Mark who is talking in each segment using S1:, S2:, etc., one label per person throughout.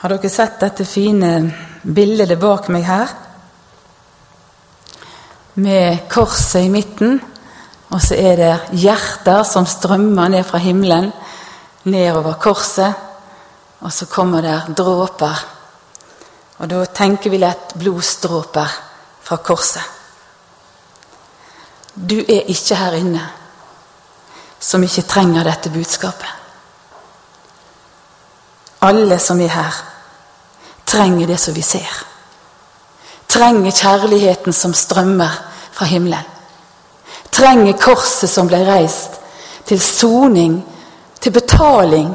S1: Har dere sett dette fine bildet bak meg her? Med korset i midten, og så er det hjerter som strømmer ned fra himmelen, nedover korset. Og så kommer det dråper. Og da tenker vi lett blodsdråper fra korset. Du er ikke her inne som ikke trenger dette budskapet. Alle som er her, trenger det som vi ser. Trenger kjærligheten som strømmer fra himmelen. Trenger korset som ble reist til soning, til betaling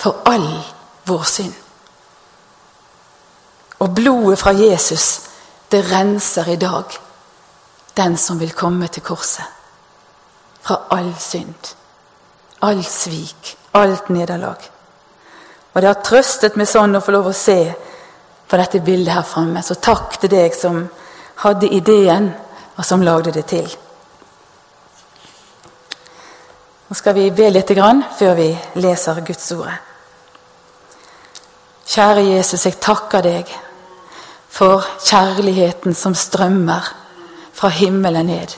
S1: for all vår synd. Og blodet fra Jesus, det renser i dag den som vil komme til korset. Fra all synd, all svik, alt nederlag. Og det har trøstet meg sånn å få lov å se på dette bildet her framme. Så takk til deg som hadde ideen, og som lagde det til. Nå skal vi be litt grann før vi leser Guds ord. Kjære Jesus, jeg takker deg for kjærligheten som strømmer fra himmelen ned.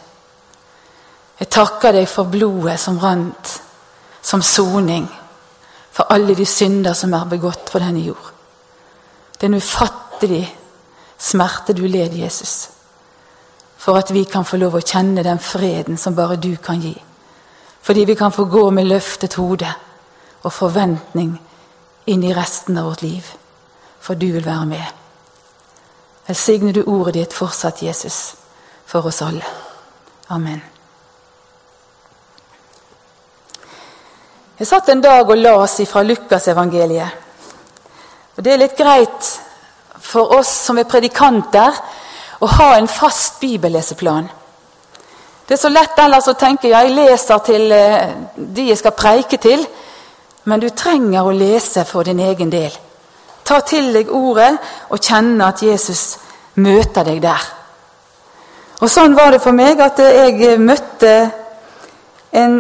S1: Jeg takker deg for blodet som rant som soning for alle de synder som er begått på denne jord. Det er en ufattelig smerte du led, Jesus, for at vi kan få lov å kjenne den freden som bare du kan gi. Fordi vi kan få gå med løftet hode og forventning inn i resten av vårt liv. For du vil være med. Velsigne du ordet ditt fortsatt, Jesus, for oss alle. Amen. Jeg satt en dag og las fra Lukasevangeliet. Og Det er litt greit for oss som er predikanter, å ha en fast bibelleseplan. Det er så lett ellers å tenke ja, jeg leser til eh, de jeg skal preike til. Men du trenger å lese for din egen del. Ta til deg ordet og kjenne at Jesus møter deg der. Og Sånn var det for meg at jeg møtte en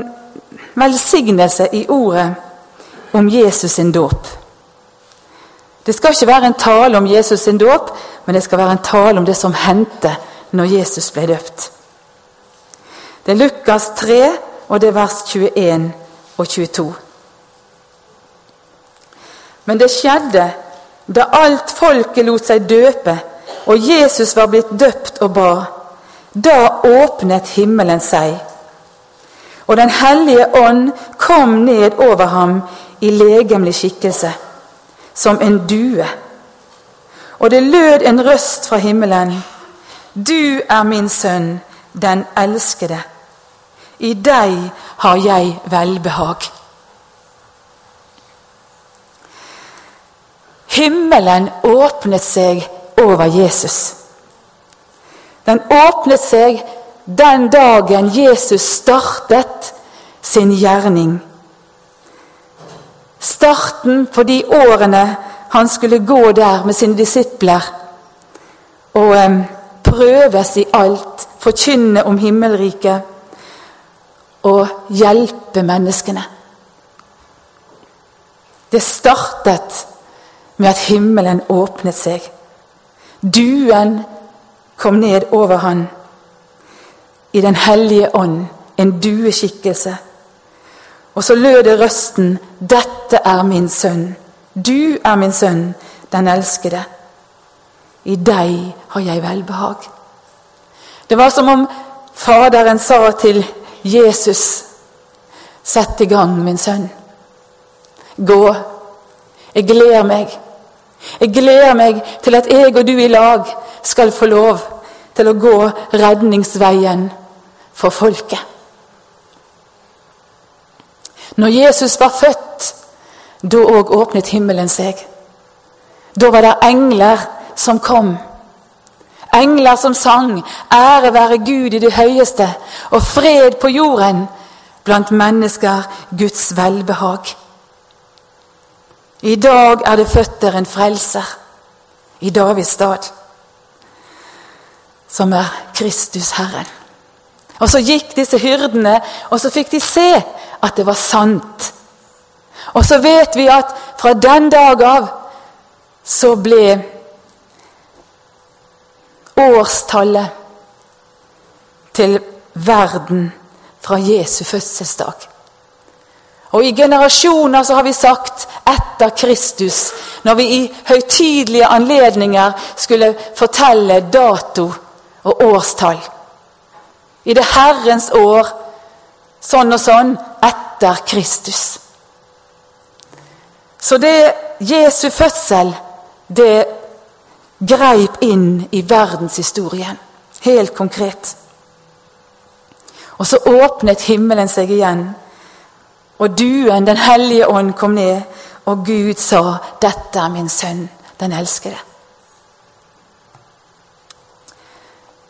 S1: velsignelse i ordet om Jesus sin dåp. Det skal ikke være en tale om Jesus sin dåp, men det skal være en tale om det som hendte når Jesus ble døpt. Det er Lukas 3, og det er vers 21 og 22. Men det skjedde da alt folket lot seg døpe, og Jesus var blitt døpt og bar. Da åpnet himmelen seg og Den hellige ånd kom ned over ham i legemlig skikkelse, som en due. Og det lød en røst fra himmelen. Du er min sønn, den elskede. I deg har jeg velbehag. Himmelen åpnet seg over Jesus. Den åpnet seg den dagen Jesus startet sin gjerning. Starten på de årene han skulle gå der med sine disipler og prøves i alt, forkynne om himmelriket og hjelpe menneskene. Det startet med at himmelen åpnet seg. Duen kom ned over han i Den hellige ånd, en dueskikkelse. Og så lød det røsten, 'Dette er min sønn. Du er min sønn, den elskede. I deg har jeg velbehag.' Det var som om Faderen sa til Jesus, 'Sett i gang, min sønn. Gå. Jeg gleder meg. Jeg gleder meg til at jeg og du i lag skal få lov til å gå redningsveien for folket. Når Jesus var født, da òg åpnet himmelen seg. Da var det engler som kom. Engler som sang 'Ære være Gud i det høyeste' og 'fred på jorden' blant mennesker Guds velbehag. I dag er det født der en frelser i Davids stad, som er Kristus Herren. Og så gikk disse hyrdene, og så fikk de se at det var sant. Og så vet vi at fra den dag av så ble årstallet til verden fra Jesu fødselsdag. Og I generasjoner så har vi sagt 'etter Kristus' når vi i høytidelige anledninger skulle fortelle dato og årstall. I det Herrens år sånn og sånn etter Kristus. Så det Jesu fødsel, det greip inn i verdenshistorien. Helt konkret. Og så åpnet himmelen seg igjen, og duen, Den hellige ånd, kom ned, og Gud sa, 'Dette er min sønn, den elskede'.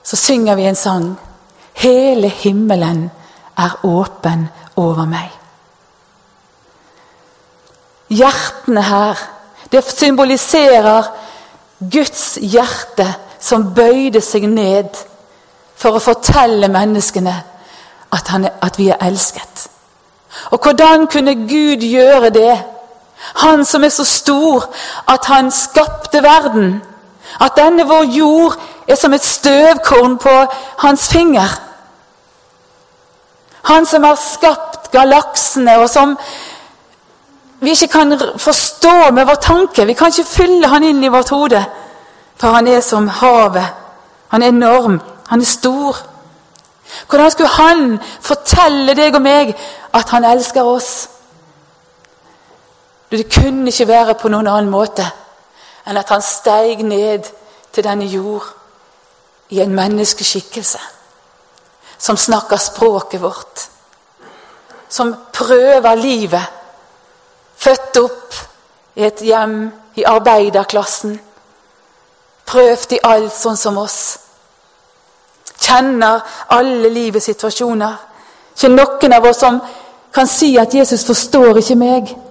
S1: Så synger vi en sang. Hele himmelen er åpen over meg. Hjertene her, det symboliserer Guds hjerte som bøyde seg ned for å fortelle menneskene at, han, at vi er elsket. Og hvordan kunne Gud gjøre det? Han som er så stor at han skapte verden. At denne vår jord er som et støvkorn på hans finger. Han som har skapt galaksene, og som vi ikke kan forstå med vår tanke. Vi kan ikke fylle han inn i vårt hode. For han er som havet. Han er enorm. Han er stor. Hvordan skulle han fortelle deg og meg at han elsker oss? Det kunne ikke være på noen annen måte enn at han steig ned til denne jord i en menneskeskikkelse. Som snakker språket vårt. Som prøver livet Født opp i et hjem i arbeiderklassen. Prøvd i alt sånn som oss. Kjenner alle livets situasjoner. Ikke noen av oss som kan si at 'Jesus forstår ikke meg'.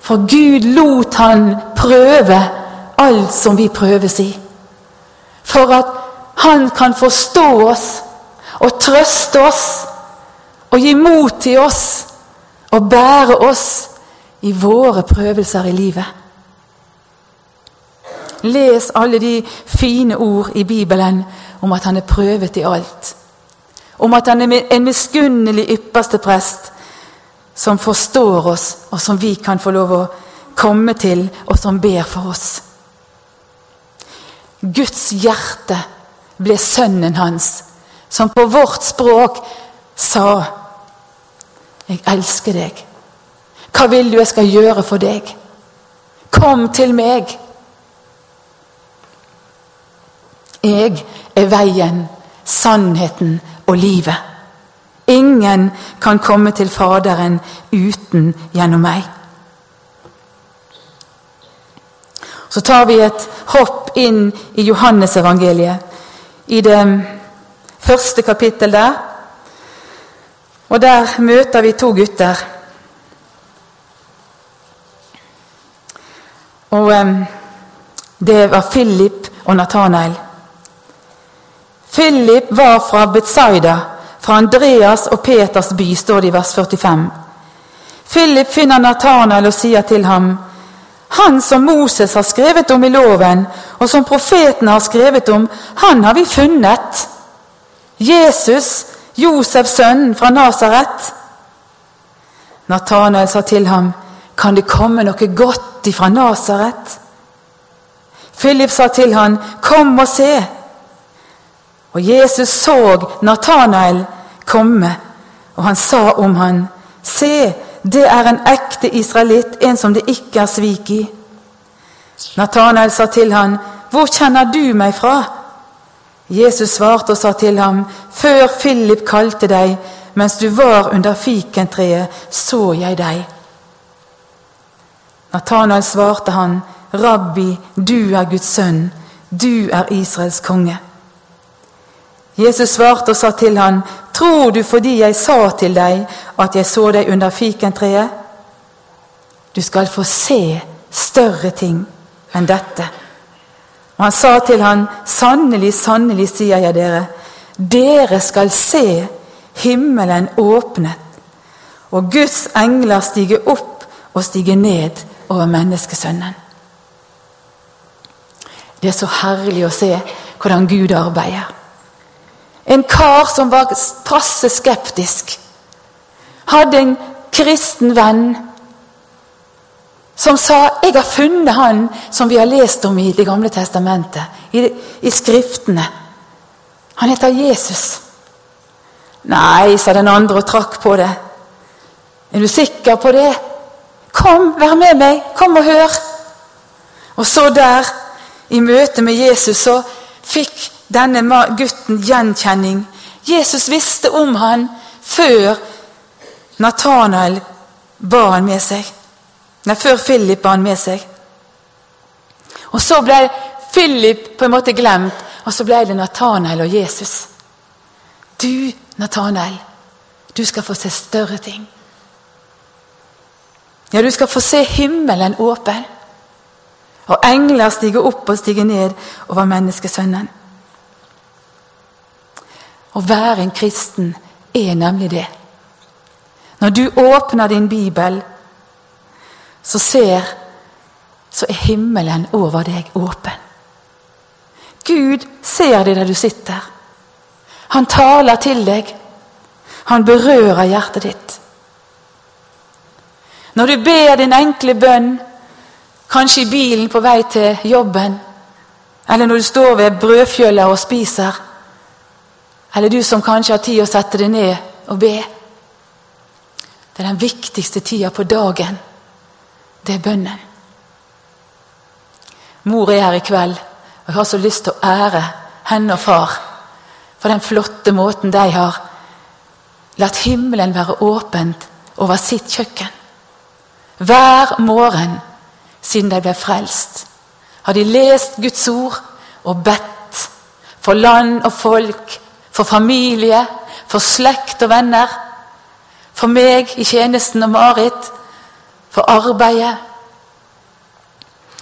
S1: For Gud lot han prøve alt som vi prøves i. For at han kan forstå oss og trøste oss og gi mot til oss og bære oss i våre prøvelser i livet. Les alle de fine ord i Bibelen om at han er prøvet i alt. Om at han er en miskunnelig ypperste prest som forstår oss, og som vi kan få lov å komme til, og som ber for oss. Guds hjerte ble sønnen hans, som på vårt språk sa 'Jeg elsker deg'. Hva vil du jeg skal gjøre for deg? Kom til meg. Jeg er veien, sannheten og livet. Ingen kan komme til Faderen uten gjennom meg. Så tar vi et hopp inn i Johannesevangeliet, i det første kapittel der. Og der møter vi to gutter. Og det var Philip og Nathanael. Philip var fra Betzaida, fra Andreas og Peters by, står det i vers 45. Philip finner Nathanael og sier til ham, Han som Moses har skrevet om i loven, og som profetene har skrevet om, han har vi funnet. Jesus, Josefs sønn fra Nasaret. Nathanael sa til ham, Kan det komme noe godt ifra Nasaret? Philip sa til ham, Kom og se. Og Jesus så Nathanael komme, og han sa om han, Se, det er en ekte israelitt, en som det ikke er svik i. Nathanael sa til han, Hvor kjenner du meg fra? Jesus svarte og sa til ham, Før Philip kalte deg, mens du var under fikentreet, så jeg deg. Nathanael svarte han, Rabbi, du er Guds sønn, du er Israels konge. Jesus svarte og sa til han, Tror du fordi jeg sa til deg at jeg så deg under fikentreet? Du skal få se større ting enn dette. Og han sa til han, Sannelig, sannelig, sier jeg dere, dere skal se himmelen åpnet, og Guds engler stige opp og stige ned over menneskesønnen. Det er så herlig å se hvordan Gud arbeider. En kar som var passe skeptisk, hadde en kristen venn som sa 'Jeg har funnet han som vi har lest om i Det gamle testamentet', i, i Skriftene. Han heter Jesus. Nei, sa den andre og trakk på det. Er du sikker på det? Kom, vær med meg. Kom og hør. Og så der, i møte med Jesus, så fikk denne gutten gjenkjenning. Jesus visste om han før Nathanael ba han med seg. Nei, før Philip ba han med seg. Og så ble Philip på en måte glemt, og så ble det Nathanael og Jesus. Du, Nathanael, du skal få se større ting. Ja, du skal få se himmelen åpen. Og engler stiger opp og stiger ned over menneskesønnen. Å være en kristen er nemlig det. Når du åpner din bibel, så ser så er himmelen over deg åpen. Gud ser deg der du sitter. Han taler til deg. Han berører hjertet ditt. Når du ber din enkle bønn, kanskje i bilen på vei til jobben, eller når du står ved brødfjøla og spiser, eller du som kanskje har tid å sette deg ned og be Det er den viktigste tida på dagen. Det er bønnen. Mor er her i kveld, og jeg har så lyst til å ære henne og far for den flotte måten de har latt himmelen være åpent over sitt kjøkken. Hver morgen siden de ble frelst, har de lest Guds ord og bedt for land og folk for familie, for slekt og venner. For meg i tjenesten og Marit. For arbeidet.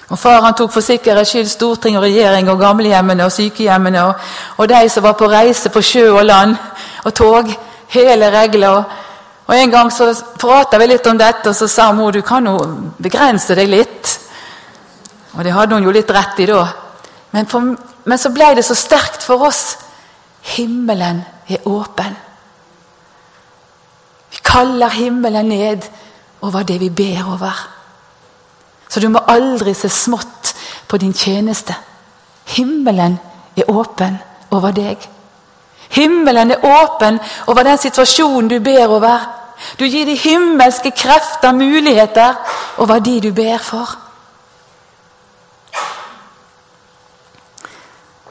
S1: Og Far han tok for sikkerhets skyld storting og regjering og gamlehjemmene og sykehjemmene og, og de som var på reise på sjø og land og tog. Hele regler. Og, og En gang så prata vi litt om dette, og så sa mor du kan jo begrense deg litt. Og det hadde hun jo litt rett i da. Men, for, men så ble det så sterkt for oss Himmelen er åpen. Vi kaller himmelen ned over det vi ber over. Så du må aldri se smått på din tjeneste. Himmelen er åpen over deg. Himmelen er åpen over den situasjonen du ber over. Du gir de himmelske krefter muligheter over de du ber for.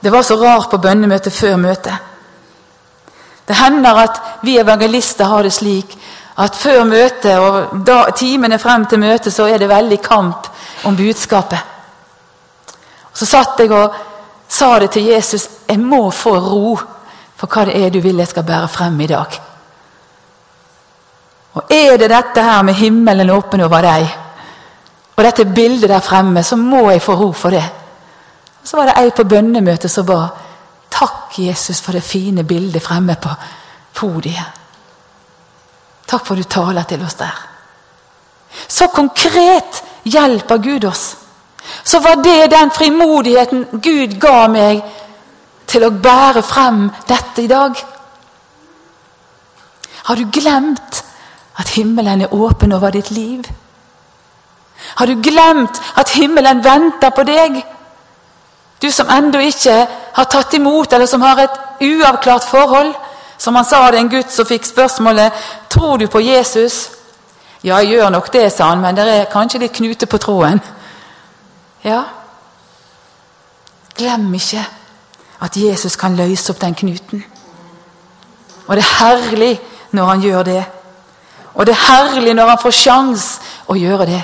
S1: Det var så rart på bønnemøtet før møtet. Det hender at vi evangelister har det slik at før møtet og da, timene frem til møtet så er det veldig kamp om budskapet. Så satt jeg og sa det til Jesus jeg må få ro for hva det er du vil jeg skal bære frem i dag. Og Er det dette her med himmelen åpen over deg, og dette bildet der fremme, så må jeg få ro for det. Så var det ei på bønnemøtet som ba Takk, Jesus, for det fine bildet fremme på podiet. Takk for du taler til oss der. Så konkret hjelper Gud oss. Så var det den frimodigheten Gud ga meg til å bære frem dette i dag. Har du glemt at himmelen er åpen over ditt liv? Har du glemt at himmelen venter på deg? Du som ennå ikke har tatt imot, eller som har et uavklart forhold. Som han sa det en gutt som fikk spørsmålet 'Tror du på Jesus?' 'Ja, jeg gjør nok det', sa han, 'men det er kanskje litt knute på tråden'. Ja, glem ikke at Jesus kan løse opp den knuten. Og det er herlig når han gjør det. Og det er herlig når han får sjans å gjøre det.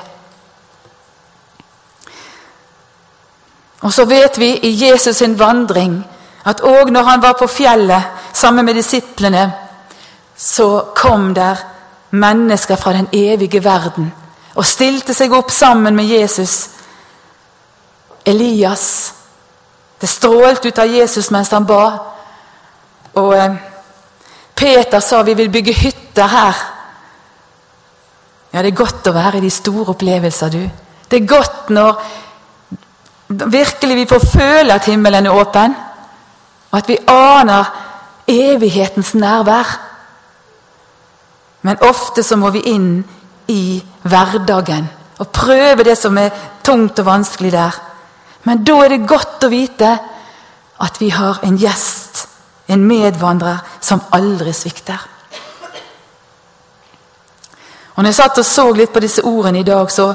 S1: Og så vet vi i Jesus' sin vandring at òg når han var på fjellet sammen med disiplene, så kom der mennesker fra den evige verden og stilte seg opp sammen med Jesus. Elias. Det strålte ut av Jesus mens han ba. Og eh, Peter sa vi vil bygge hytter her. Ja, det er godt å være i de store opplevelser, du. Det er godt når virkelig vi får føle at himmelen er åpen, og at vi aner evighetens nærvær. Men ofte så må vi inn i hverdagen og prøve det som er tungt og vanskelig der. Men da er det godt å vite at vi har en gjest, en medvandrer, som aldri svikter. Og når jeg satt og så litt på disse ordene i dag, så,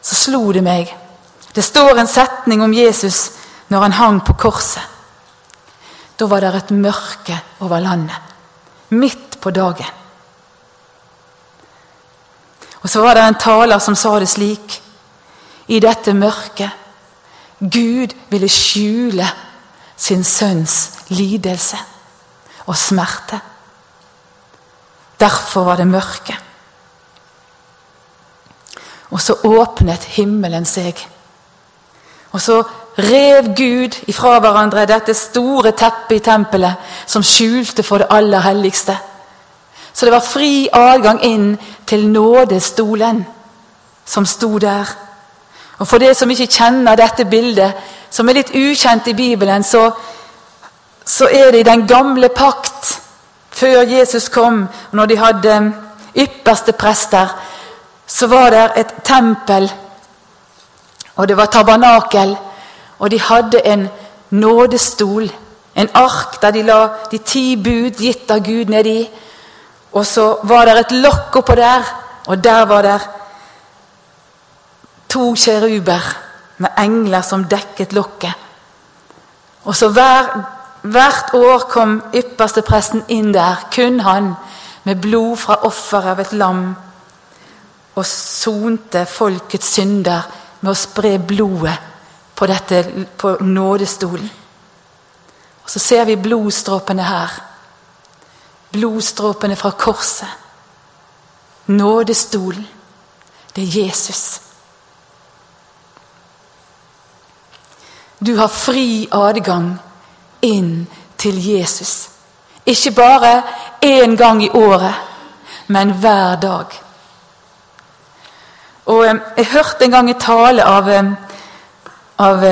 S1: så slo det meg. Det står en setning om Jesus når han hang på korset. Da var det et mørke over landet. Midt på dagen. Og så var det en taler som sa det slik I dette mørket Gud ville skjule sin sønns lidelse og smerte. Derfor var det mørke. Og så åpnet himmelen seg. Og så rev Gud ifra hverandre dette store teppet i tempelet som skjulte for det aller helligste. Så det var fri adgang inn til nådestolen som sto der. Og For det som ikke kjenner dette bildet, som er litt ukjent i Bibelen, så, så er det i den gamle pakt, før Jesus kom, når de hadde ypperste prester, så var det et tempel, og det var tabernakel, og de hadde en nådestol, en ark der de la de ti bud gitt av Gud nedi. Og så var det et lokk oppå der, og der var det to kjeruber med engler som dekket lokket. Og så hver, Hvert år kom ypperste presten inn der, kun han, med blod fra offeret av et lam og sonte folkets synder med å spre blodet på, dette, på nådestolen. Og Så ser vi blodstråpene her. Blodstråpene fra korset. Nådestolen. Det er Jesus. Du har fri adgang inn til Jesus. Ikke bare én gang i året, men hver dag. Og Jeg hørte en gang en tale av, av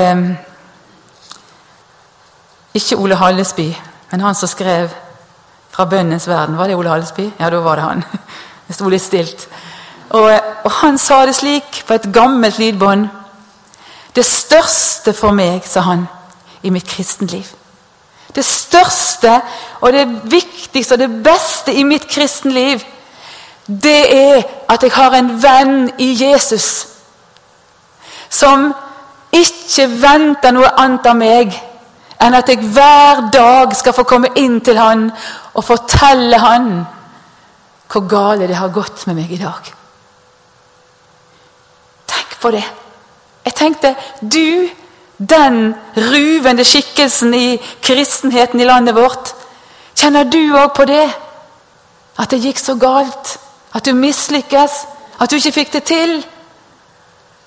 S1: Ikke Ole Hallesby, men han som skrev 'Fra bønnens verden'. Var det Ole Hallesby? Ja, da var det han. Det sto litt stilt. Og, og han sa det slik på et gammelt lydbånd. Det største for meg, sa han, i mitt kristenliv. Det største og det viktigste og det beste i mitt kristenliv det er at jeg har en venn i Jesus som ikke venter noe annet av meg enn at jeg hver dag skal få komme inn til han og fortelle han hvor gale det har gått med meg i dag. Tenk på det. Jeg tenkte du, den ruvende skikkelsen i kristenheten i landet vårt, kjenner du òg på det? At det gikk så galt? At du mislykkes, at du ikke fikk det til.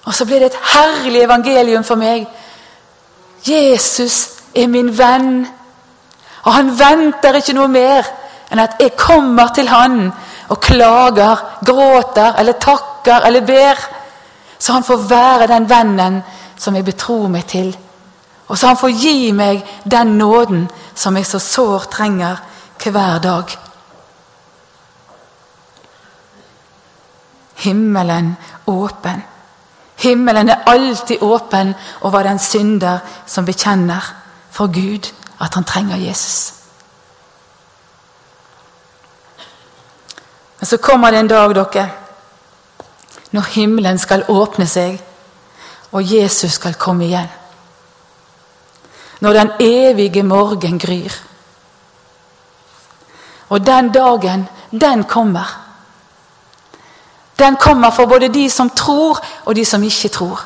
S1: Og så blir det et herlig evangelium for meg. Jesus er min venn. Og han venter ikke noe mer enn at jeg kommer til han og klager, gråter eller takker eller ber. Så han får være den vennen som jeg betror meg til. Og så han får gi meg den nåden som jeg så sårt trenger hver dag. Himmelen åpen. Himmelen er alltid åpen over den synder som bekjenner for Gud at han trenger Jesus. Men så kommer det en dag, dere, når himmelen skal åpne seg, og Jesus skal komme igjen. Når den evige morgen gryr. Og den dagen, den kommer. Den kommer for både de som tror, og de som ikke tror.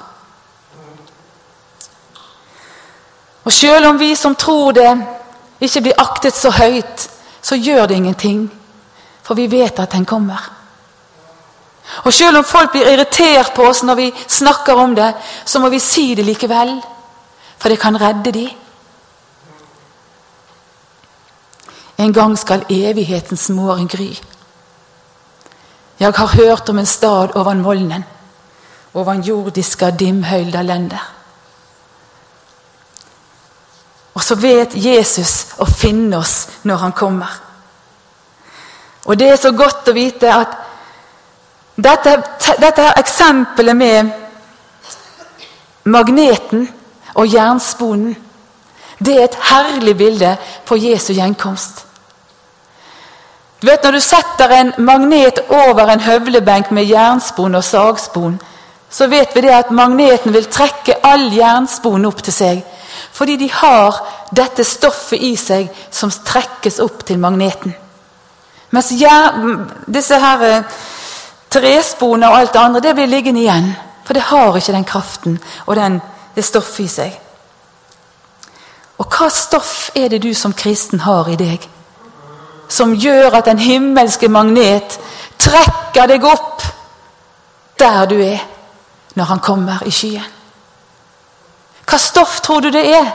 S1: Og selv om vi som tror det, ikke blir aktet så høyt, så gjør det ingenting. For vi vet at den kommer. Og selv om folk blir irritert på oss når vi snakker om det, så må vi si det likevel. For det kan redde de. En gang skal evighetens morgen gry. Jeg har hørt om en stad ovan molnen, ovan jordiska dimhøylda lende. Og så vet Jesus å finne oss når han kommer. Og det er så godt å vite at dette, dette eksempelet med magneten og jernsponen, det er et herlig bilde på Jesu gjenkomst. Du vet Når du setter en magnet over en høvlebenk med jernspon og sagspon, så vet vi det at magneten vil trekke all jernspon opp til seg. Fordi de har dette stoffet i seg som trekkes opp til magneten. Mens jern, disse her eh, og alt det andre det blir liggende igjen. For det har ikke den kraften og den, det stoffet i seg. Og hva stoff er det du som kristen har i deg? Som gjør at den himmelske magnet trekker deg opp der du er, når han kommer i skyen. Hva stoff tror du det er?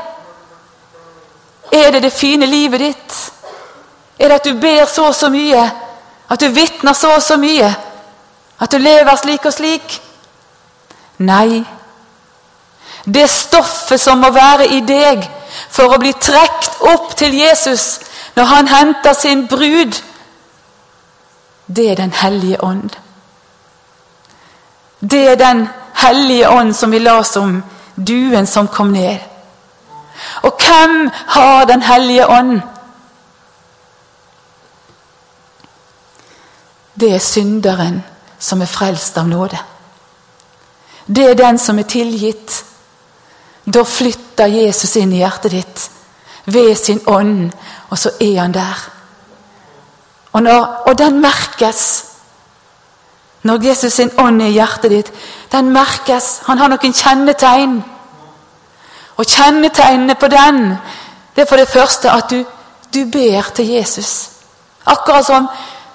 S1: Er det det fine livet ditt? Er det at du ber så og så mye? At du vitner så og så mye? At du lever slik og slik? Nei. Det stoffet som må være i deg for å bli trukket opp til Jesus når han henter sin brud, det er Den hellige ånd. Det er Den hellige ånd som vi las om, duen som kom ned. Og hvem har Den hellige ånd? Det er synderen som er frelst av nåde. Det er den som er tilgitt. Da flytter Jesus inn i hjertet ditt ved sin ånd, og så er han der. Og, når, og den merkes når Jesus sin ånd er i hjertet ditt. Den merkes. Han har noen kjennetegn. Og kjennetegnene på den, det er for det første at du, du ber til Jesus. Akkurat som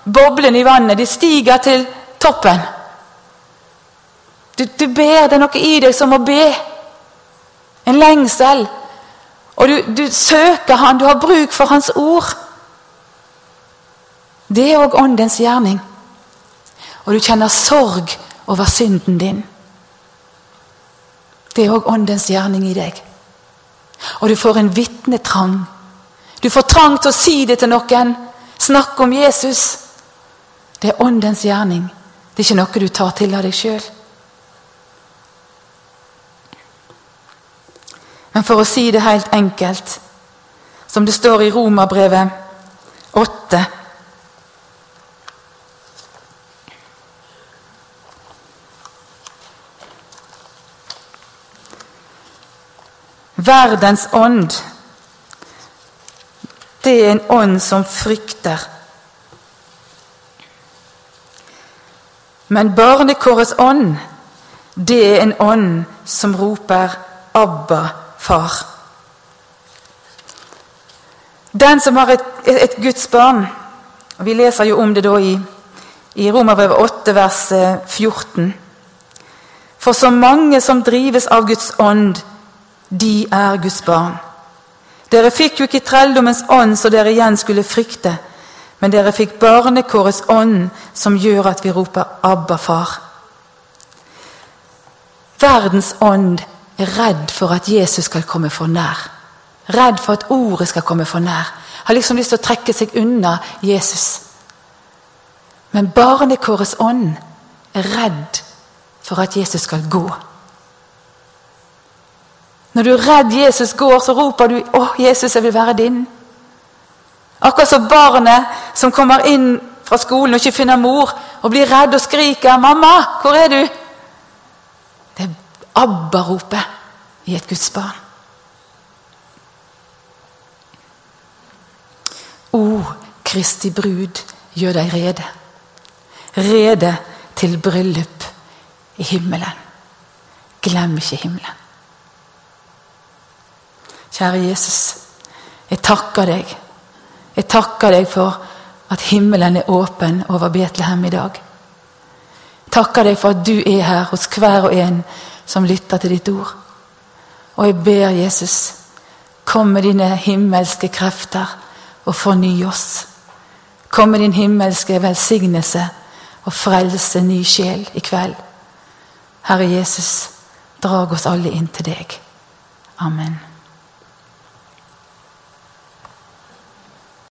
S1: boblene i vannet. De stiger til toppen. Du, du, ber. Det er noe i deg som må be. En lengsel. Og du, du søker Han. Du har bruk for Hans ord. Det er òg åndens gjerning. Og du kjenner sorg over synden din. Det er òg åndens gjerning i deg. Og du får en vitnetrang. Du får trang til å si det til noen. Snakke om Jesus. Det er åndens gjerning. Det er ikke noe du tar til av deg sjøl. Men for å si det helt enkelt, som det står i Romerbrevet 8 Verdens ånd, det er en ånd som frykter. Men barnekårets ånd, det er en ånd som roper 'Abba, far'. Den som har et, et Guds barn og Vi leser jo om det da i, i Romerbrevet 8, vers 14. Eh, For så mange som drives av Guds ånd, de er Guds barn. Dere fikk jo ikke trelldommens ånd så dere igjen skulle frykte. Men dere fikk barnekårets ånd, som gjør at vi roper 'Abba, far'. Verdens ånd er redd for at Jesus skal komme for nær. Redd for at ordet skal komme for nær. Har liksom lyst til å trekke seg unna Jesus. Men barnekårets ånd er redd for at Jesus skal gå. Når du er redd Jesus går, så roper du 'Å, Jesus, jeg vil være din'. Akkurat som barnet som kommer inn fra skolen og ikke finner mor, og blir redd og skriker 'Mamma, hvor er du?' ABBA-ropet i et Guds barn. O Kristi brud, gjør deg rede. Rede til bryllup i himmelen. Glem ikke himmelen. Kjære Jesus, jeg takker deg jeg takker deg for at himmelen er åpen over Betlehem i dag. Jeg takker deg for at du er her hos hver og en som lytter til ditt ord. Og jeg ber Jesus, kom med dine himmelske krefter og forny oss. Kom med din himmelske velsignelse og frelse ny sjel i kveld. Herre Jesus, drag oss alle inn til deg. Amen.